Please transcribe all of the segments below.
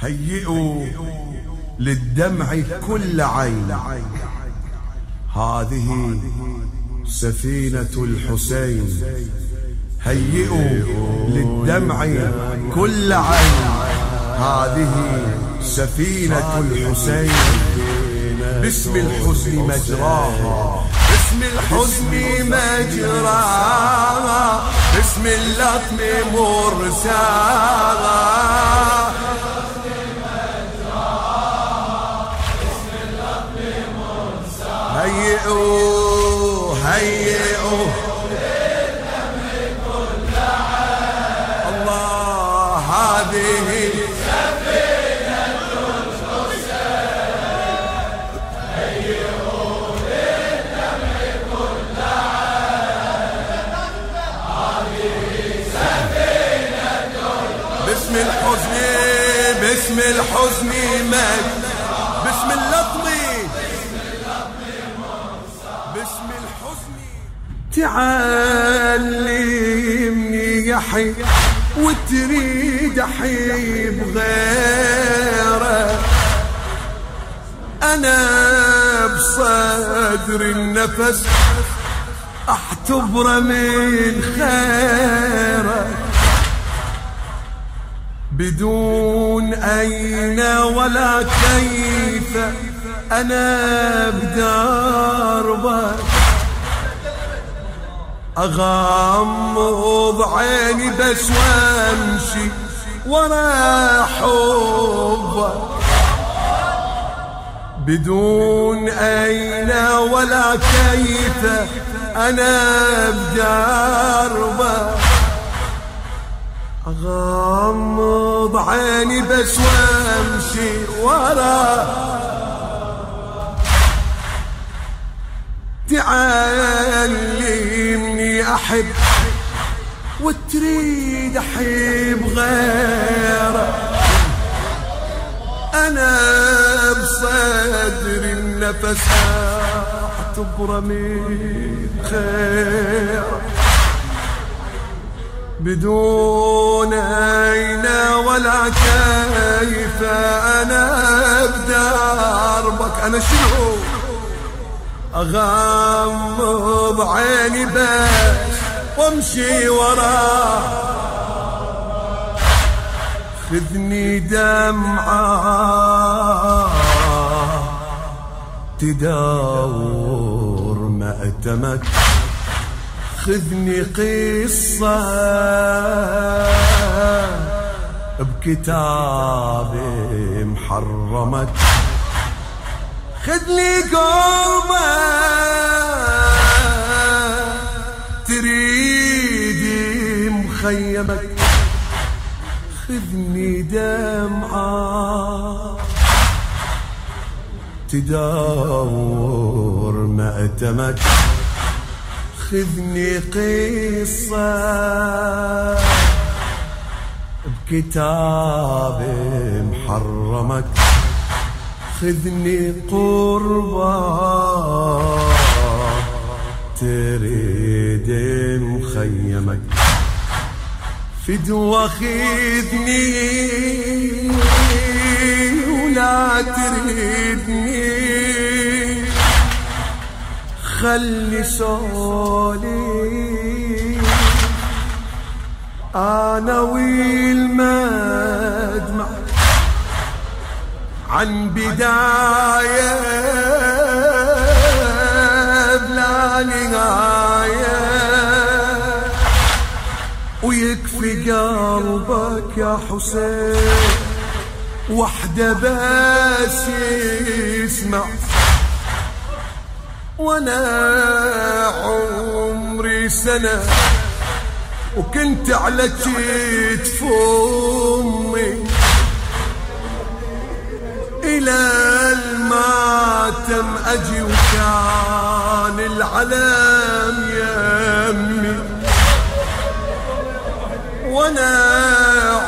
هيئوا للدمع كل عين. هذه سفينة الحسين. هيئوا للدمع كل عين. هذه سفينة الحسين. باسم الحزن مجراها. باسم الحزن مجراها. باسم اللطم مرساها. هيئوا هيئوا الله هذه باسم الحزن باسم الحزن مات تعلمني يا حي وتريد احي بغيره أنا بصدر النفس احتبره من خيره. بدون أين ولا كيف أنا بدربك. أغمض عيني بس وأمشي ورا حبك بدون أين ولا كيف أنا بدربك أغمض عيني بس وأمشي ورا تعلمني أحب وتريد أحب غيره أنا بصدر النفس أعتبر من خير بدون أين ولا كيف أنا بدربك أنا شنو؟ أغمض عيني بس وامشي وراه خذني دمعة تداور مأتمك خذني قصة بكتاب محرمك خذني قربة تريد مخيمك؟ خذني دمعة. تداور مأتمك خذني قصة. بكتاب محرمك. خذني قربة تريد مخيمك فدوى خذني ولا تريدني. خلي سولي أنا والمدمع عن بداية بلا نهاية. ويكفي قلبك يا حسين وحدة بس يسمع. وأنا عمري سنة وكنت على كتف امي إلى الماتم أجي وكان العلم يمي. وأنا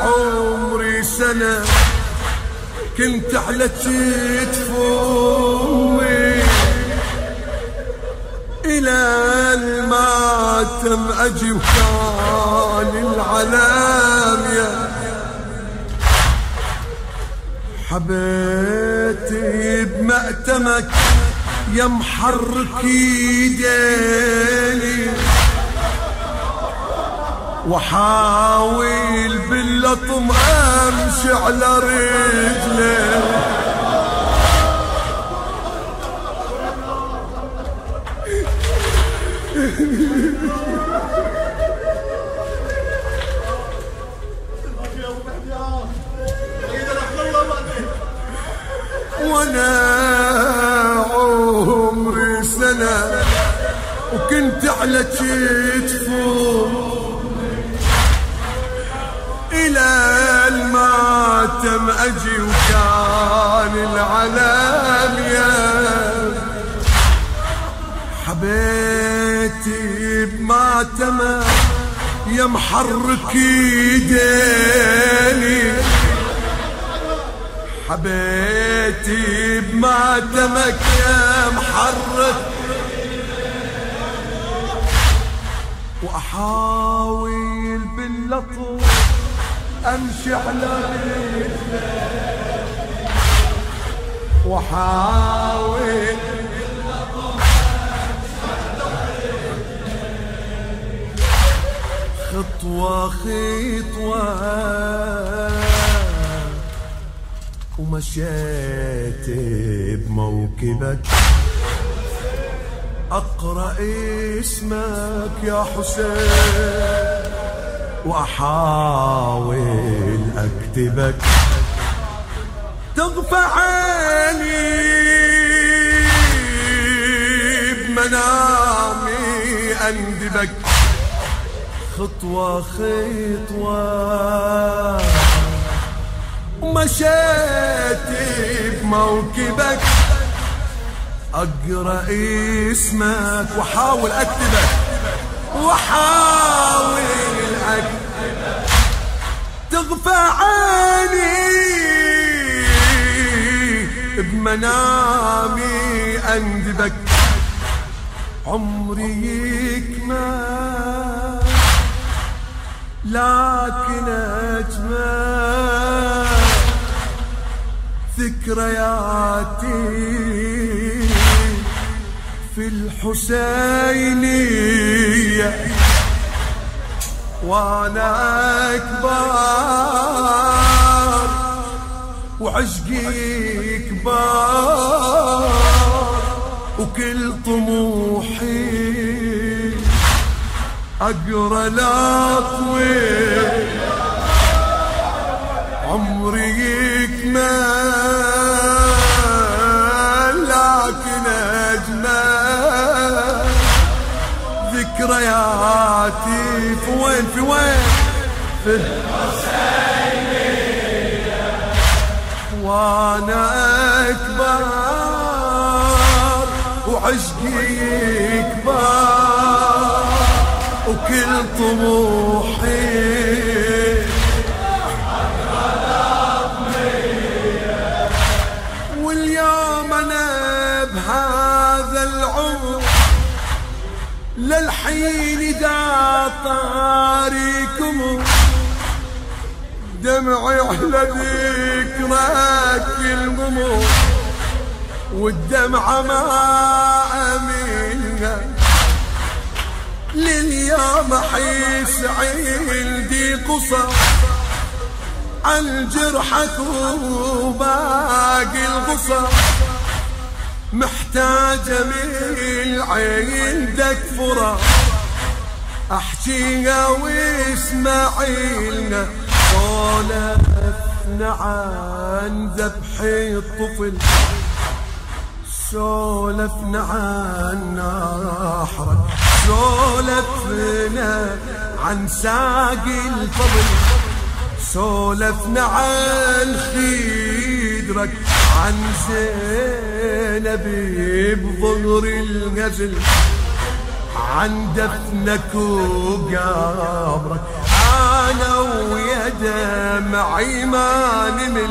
عمري سنة كنت على كتف امي إلى الماتم أجي وكان العلام يا حبيتي بمأتمك يا محرك ايديني وحاول باللطم أمشي على رجلي. وأنا وكنت على كتفه إلى الماتم أجي وكان العلام يا حبيتي بماتمه يا محرك إيديني. حبيتي بماتمك يا محرك وأحاول باللطف أمشي على رجلك وأحاول خطوة خطوة ومشيت بموكبك. أقرأ اسمك يا حسين وأحاول أكتبك. تغفى عيني بمنامي أندبك. خطوة خطوة ومشيت بموكبك. أقرأ اسمك واحاول اكتبك واحاول اكتبك تغفى عيني بمنامي أندبك. عمري يكمل. لكن أجمل. ذكرياتي في الحسينية وأنا أكبر وعشقي كبار وكل طموحي أقرأ الاطويل عمري يكمل. ذكرياتي في وين في وين؟ في الحسينية وأنا أكبر وعشقي يكبر وكل طموحي للحين دا طاريكم دمعي على ذكرك الغمور والدمعة ما أمينها لليوم حيس عندي قصر عن جرحك وباقي القصر محتاجة من عندك فرص. أحكيها واسمعينا سولفنا عن ذبح الطفل. سولفنا عن نحرك سولفنا عن ساقي الفضل. سولفنا عن خيدرك عن زينب بظهر الغزل عن دفنك وقبرك أنا ويا دمعي ما نمل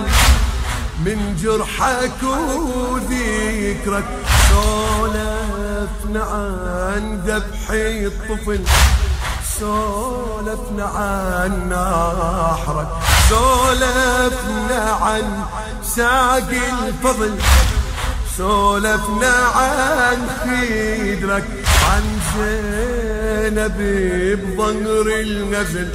من جرحك وذكرك سولفنا عن ذبح الطفل سولفنا عن نحرك سولفنا عن ساقي الفضل سولفنا عن خيدرك عن زينب بظهر النزل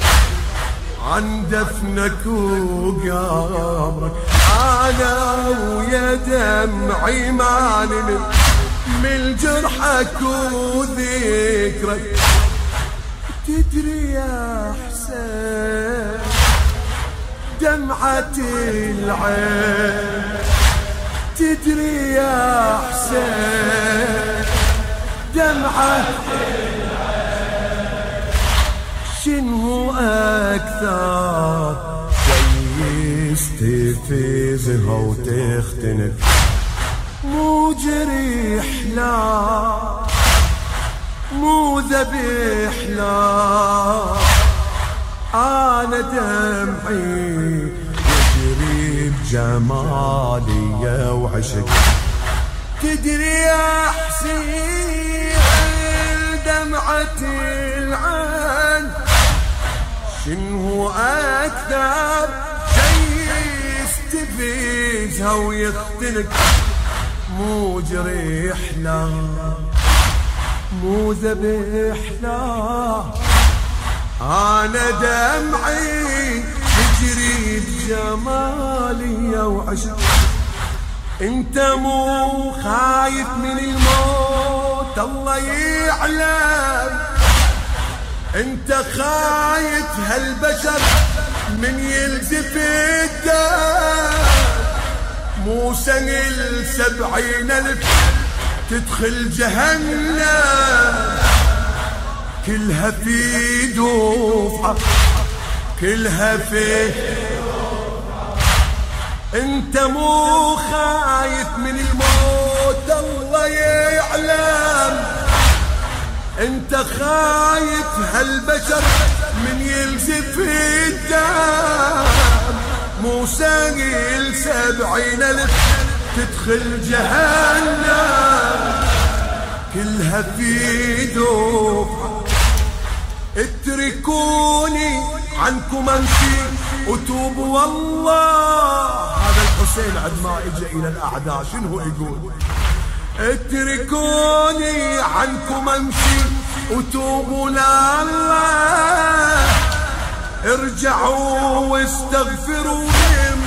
عن دفنك وقبرك أنا ويا دمعي ما من جرحك وذكرك. تدري يا حسين دمعة العين. تدري يا حسين دمعة شنو أكثر؟ كويس تفيزها وتختنك مو جريح لا مو ذبيح لا. أنا دمعي يجري بجمالي وعشق. تدري يا حسين دمعة العين شنو أكثر شي يستفيزها ويختنك مو جريح لا مو ذبيح لا أنا دمعي تجري بجمالي وعشق. أنت مو خايف من الموت الله يعلم. أنت خايف هالبشر من يلزف الدم. مو سنة سبعين ألف تدخل جهنم. كلها في دفعة كلها في انت مو خايف من الموت الله يعلم. انت خايف هالبشر من يلزف الدم. مو ساقي سبعين ألف تدخل جهنم. كلها في دفعة. اتركوني عنكم امشي وتوب والله. هذا الحسين عد ما اجى إلى الأعداء شنو يقول؟ اتركوني عنكم امشي وتوبوا لله. ارجعوا واستغفروا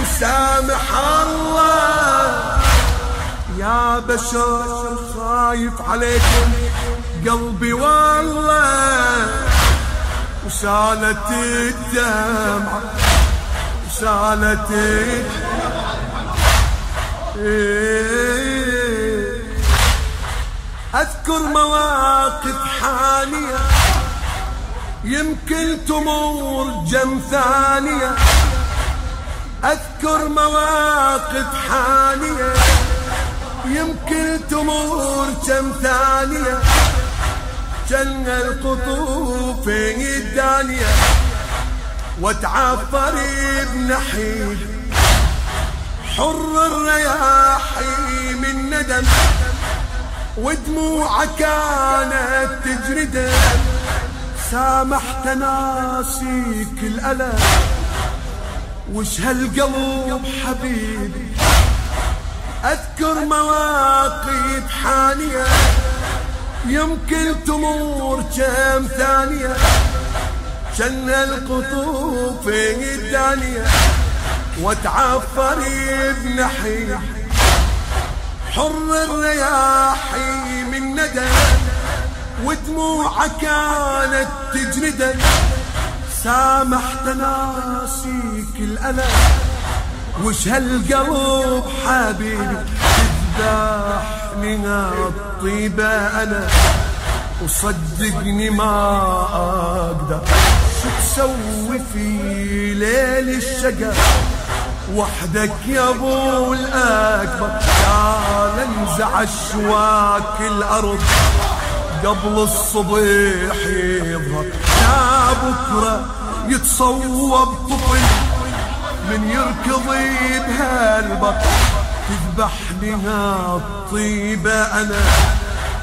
مسامح الله. يا بشر خايف عليكم قلبي والله. وسالت الدمعة وسالت أذكر مواقف حالية يمكن تمر جم ثانية. أذكر مواقف حالية يمكن تمر كم ثانية. جن القطوف الدانية وتعفر بنحيل حر الرياحي من ندم ودموعه كانت تجري دم سامحت ناسيك الألم وش هالقلب حبيبي؟ أذكر مواقف حانية. يمكن تمر كم ثانية. شن القطوف الدانية. وتعفر بنحي. حر الرياحي من ندى. ودموعه كانت تجري سامحت ناسيك الألم. وش هالقلب حبيبي تذبحني الطيبة أنا وصدقني ما أقدر. شو تسوي في ليل الشقا وحدك يا أبو الأكبر. يا لنزع أشواك الأرض قبل الصبح يظهر. يا بكرة يتصوب طفل من يركض بهالبط تذبحني الطيبة أنا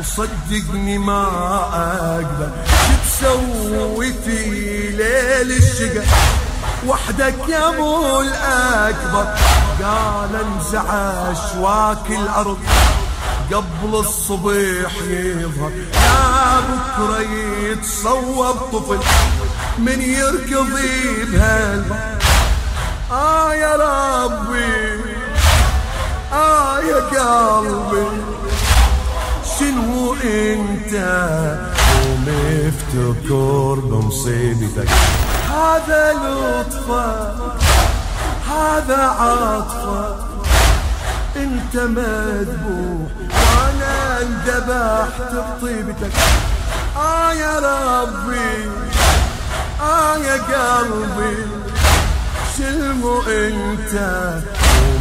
وصدقني ما أقدر تسوي في ليل الشقا؟ وحدك يا ابو الاكبر. قال انزع اشواك الأرض. قبل الصبح يظهر. يا بكرة يتصوب طفل من يركضي بهالبحر. آه يا ربي. آه يا قلبي شنو أنت؟ ومفتكر بمصيبتك هذا لطفك هذا عطفك أنت مذبوح وأنا انذبحت بطيبتك. آه يا ربي آه يا قلبي شلمو أنت؟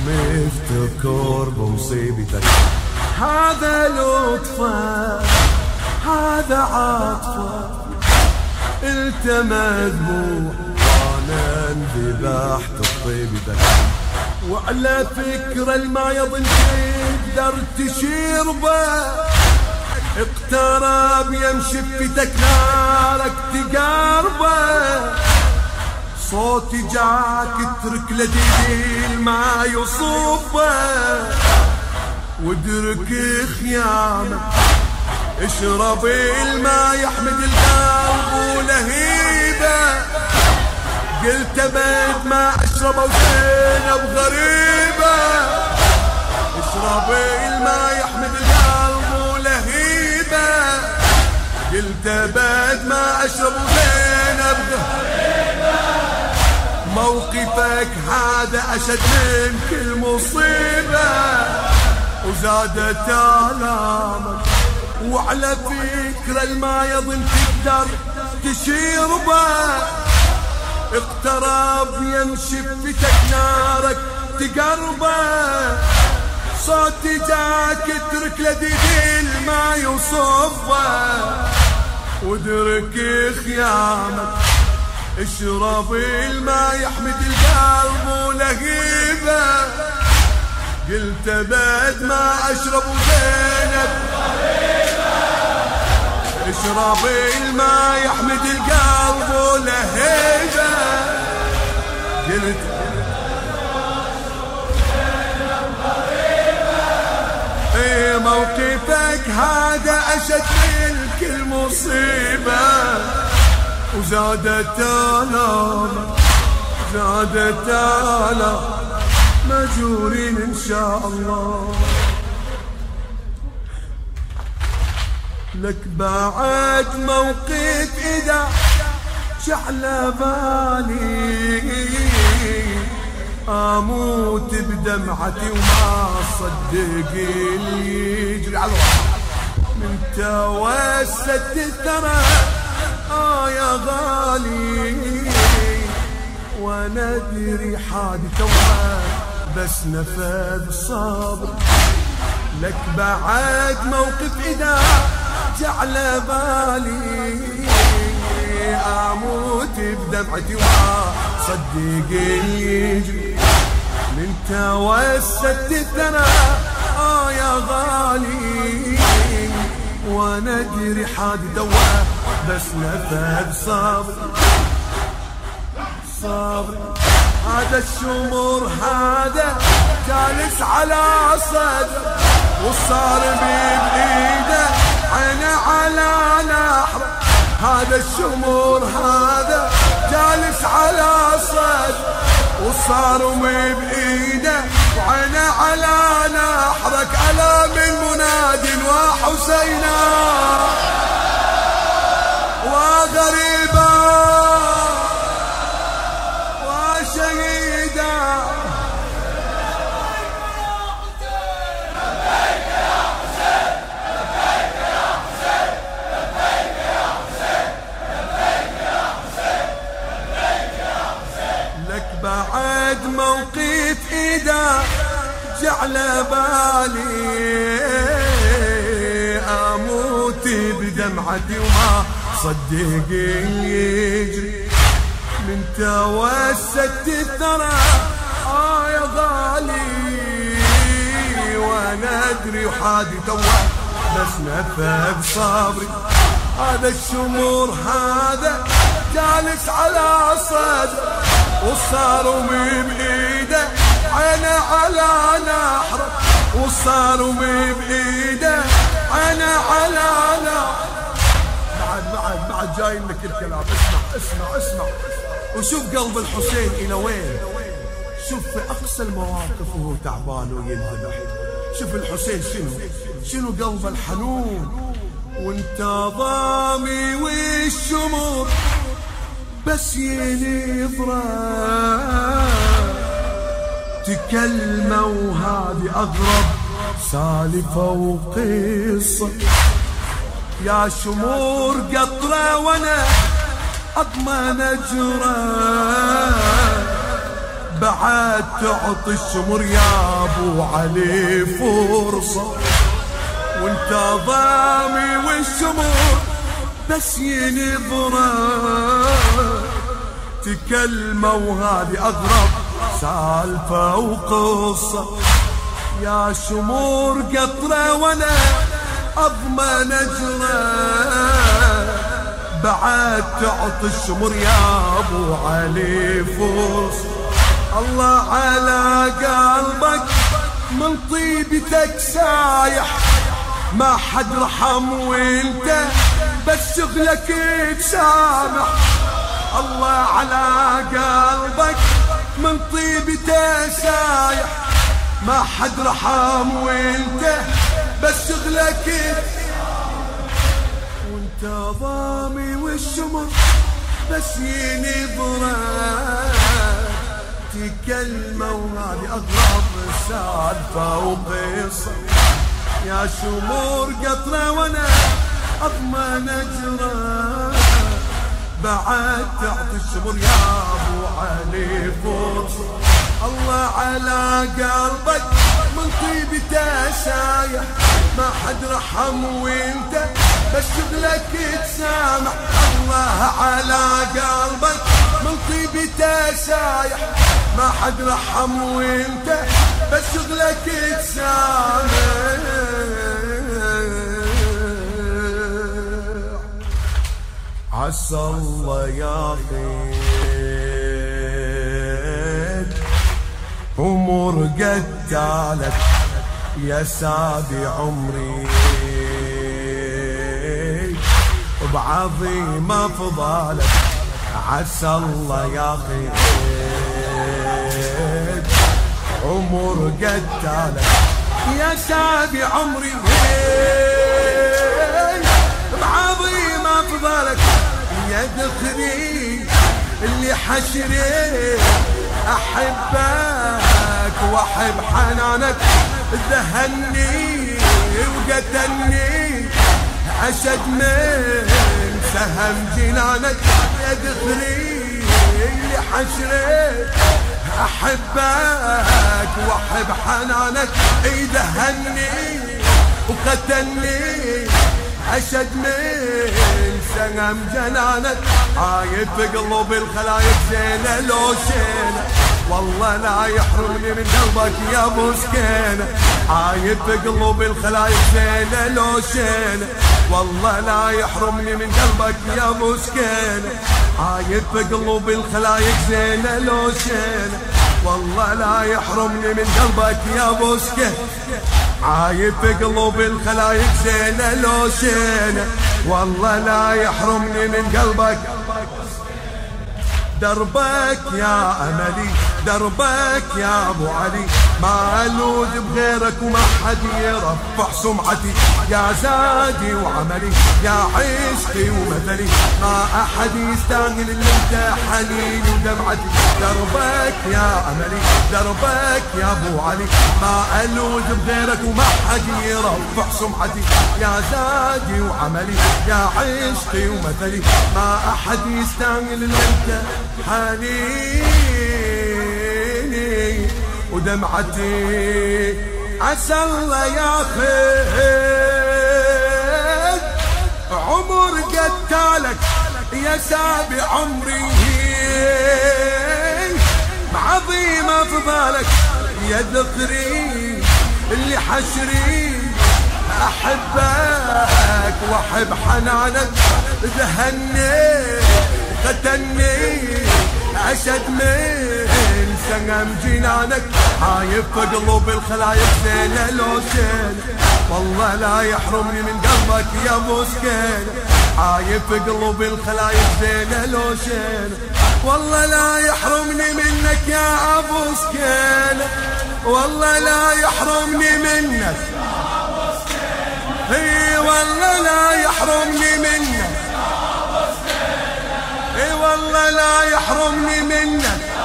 ومفتكر بمصيبتك هذا لطفك هذا عطفك انت مذبوح وأنا انذبحت بطيبتك وعلى فكرة ما يظن تقدر تشير به. اقترب يمشي بفتك نارك تقاربه. صوتي جاك اترك لديل ما يصوبه وادرك خيامك اشرب الماء يحمد القلب ولهيبه قلت بيت ما أشربه وزينب غريبة. اشرب الماء يحمد القلب ولهيبه قلت بيت ما أشربه وزينب غريبة. موقفك هذا أشد من كل مصيبة. وزادت آلامك وعلى فكرة الما يظن تقدر تشير اقترب يمشي بفتك نارك تقربه. صوتي جاك اترك لديدي ما يوصفه ودرك خيامك اشرب الماء يحمد القلب ولهيبه قلت بعد ما أشرب زينب. اشرب الماء يحمد القلب ولهيبه قلت موقفك هذا أشد من كل مصيبة. وزادت آلام زادت آلام مجورين إن شاء الله. لك بعد موقف إذا شعل بالي. أموت بدمعتي وما صدق اللي يجري. على من توسدت الثرى آه يا غالي وأنا ادري حادث بس نفذ صبر. لك بعد موقف إذا جعل بالي. أموت بدمعتي وصدق من توسدت الثرى آه يا غالي وأنا ادري حادث بس نفذ صبر. صبر. هذا الشمر هذا جالس على صدر. والصار بإيده عينه على نحر. هذا الشمر هذا جالس على صدر. والصار بإيده وعينه على نحرك على من مناد وحسينا وغريبا وشهيدا. لك بعد موقف إذا جعل بالي أموت بدمعتي وما صدق يجري من توسدت الثرى. آه يا غالي وأنا أدري وحادي توه بس نفذ صبري هذا الشمور هذا جالس على صدر والصار من بايده أنا على نحر وصار بايده أنا على نحر بعد بعد بعد جاي لك الكلام. اسمع اسمع اسمع. وشوف قلب الحسين إلى وين. شوف في أقصى المواقف وهو تعبان وينذبح شوف الحسين شنو؟ شنو قلبه الحنون؟ وانت ضامي والشمر بس ينظره تكلمة وهذه أغرب سالفة وقصة. يا شمور قطرة وأنا أضمن اجره بعد تعطي الشمر يا أبو علي فرصة. وانت ضامي والشمور بس ينظرة. تكلمة وهذه أغرب سالفة وقصة. يا شمور قطرة وأنا أضمن اجره بعد الشمر يا أبو علي فرصه الله على قلبك من طيبتك سايح. ما حد رحم وانت بس شغلك تسامح الله على قلبك من طيبته سايح. ما حد رحم وانت بس شغلك وانت ضامي والشمر بس ينظرك تكلمة وهذه أغرب سالفة وقصة يا شمور قطرة وأنا أضمن اجرى بعد تعطي الشمر يا أبو علي فرصة الله على قلبك من طيبته سايح ما حد رحم وانت بس شغلك تسامح. الله على قلبك من طيبته سايح ما حد رحم وانت بس شغلك تسامح. عسى الله ياخذ امور قتالك يا سابي عمري بعظيم افضالك عسى الله ياخذ امور قتالك يا سابي عمري بعظيم افضالك يا دخري اللي حشري احبك واحب حنانك ذهني وقتلني اشد من سهم جنانك. اللي حشري أحبك واحب حنانك يدهني وقتلني أشد من سنم جنانك. عايد في قلوب الخلايق زينة لو شينة والله لا يحرمني من قلبك يا ابو سكينة عايد في قلوب الخلايق زينة لو شينة والله لا يحرمني من قلبك يا ابو سكينة عايد في قلوب الخلايق زينة لو شينة والله لا يحرمني من قلبك يا ابو سكينة عايب في قلوب الخلايق زينة لو شينة والله لا يحرمني من قلبك. دربك يا أملي دربك يا أبو علي. ما ألوذ بغيرك وما حد يرفع سمعتي يا زادي وعملي يا عشقي ومثلي. ما أحد يستاهل إلا أنت حنيني ودمعتي. دربك يا أملي دربك يا أبو علي. ما ألوذ بغيرك وما حد يرفع سمعتي يا زادي وعملي يا عشقي ومثلي. ما أحد يستاهل إلا أنت حنيني ودمعتي عسى الله ياخذ عمر قتالك يا سابع عمري. عظيم أفضالك يا ذكري اللي حشري. أحبك وأحب حنانك. ذهني قتلني أشد من سنم جنانك عايب قلوب الخلايق زينة لو شينة والله لا يحرمني من قلبك يا ابو سكينة عايب قلوب الخلايق زينة لو شينة والله لا يحرمني منك يا ابو سكينة والله لا يحرمني منك. إي والله لا يحرمني منك. إي والله لا يحرمني منك.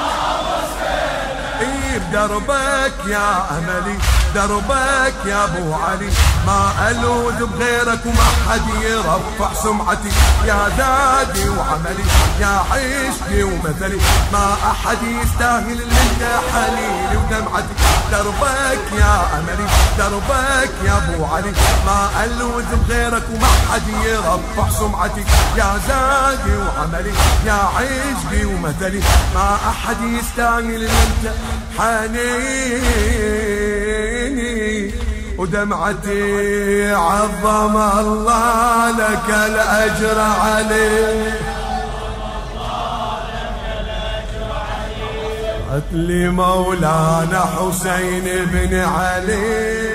اي بدربك يا أملي. دربك يا أبو علي. ما ألوذ بغيرك وما حد يرفع سمعتي. يا ذادي وعملي يا عشقي ومثلي. ما أحد يستاهل اللي انت حليلي ودمعتي. دربك يا أملي دربك يا أبو علي. ما ألوذ بغيرك وما حد يرفع سمعتي. يا زادي وعملي يا عشقي ومثلي. ما أحد يستاهل اللي انت ودمعتي عظم الله لك الأجر عليه قتل مولانا حسين بن علي.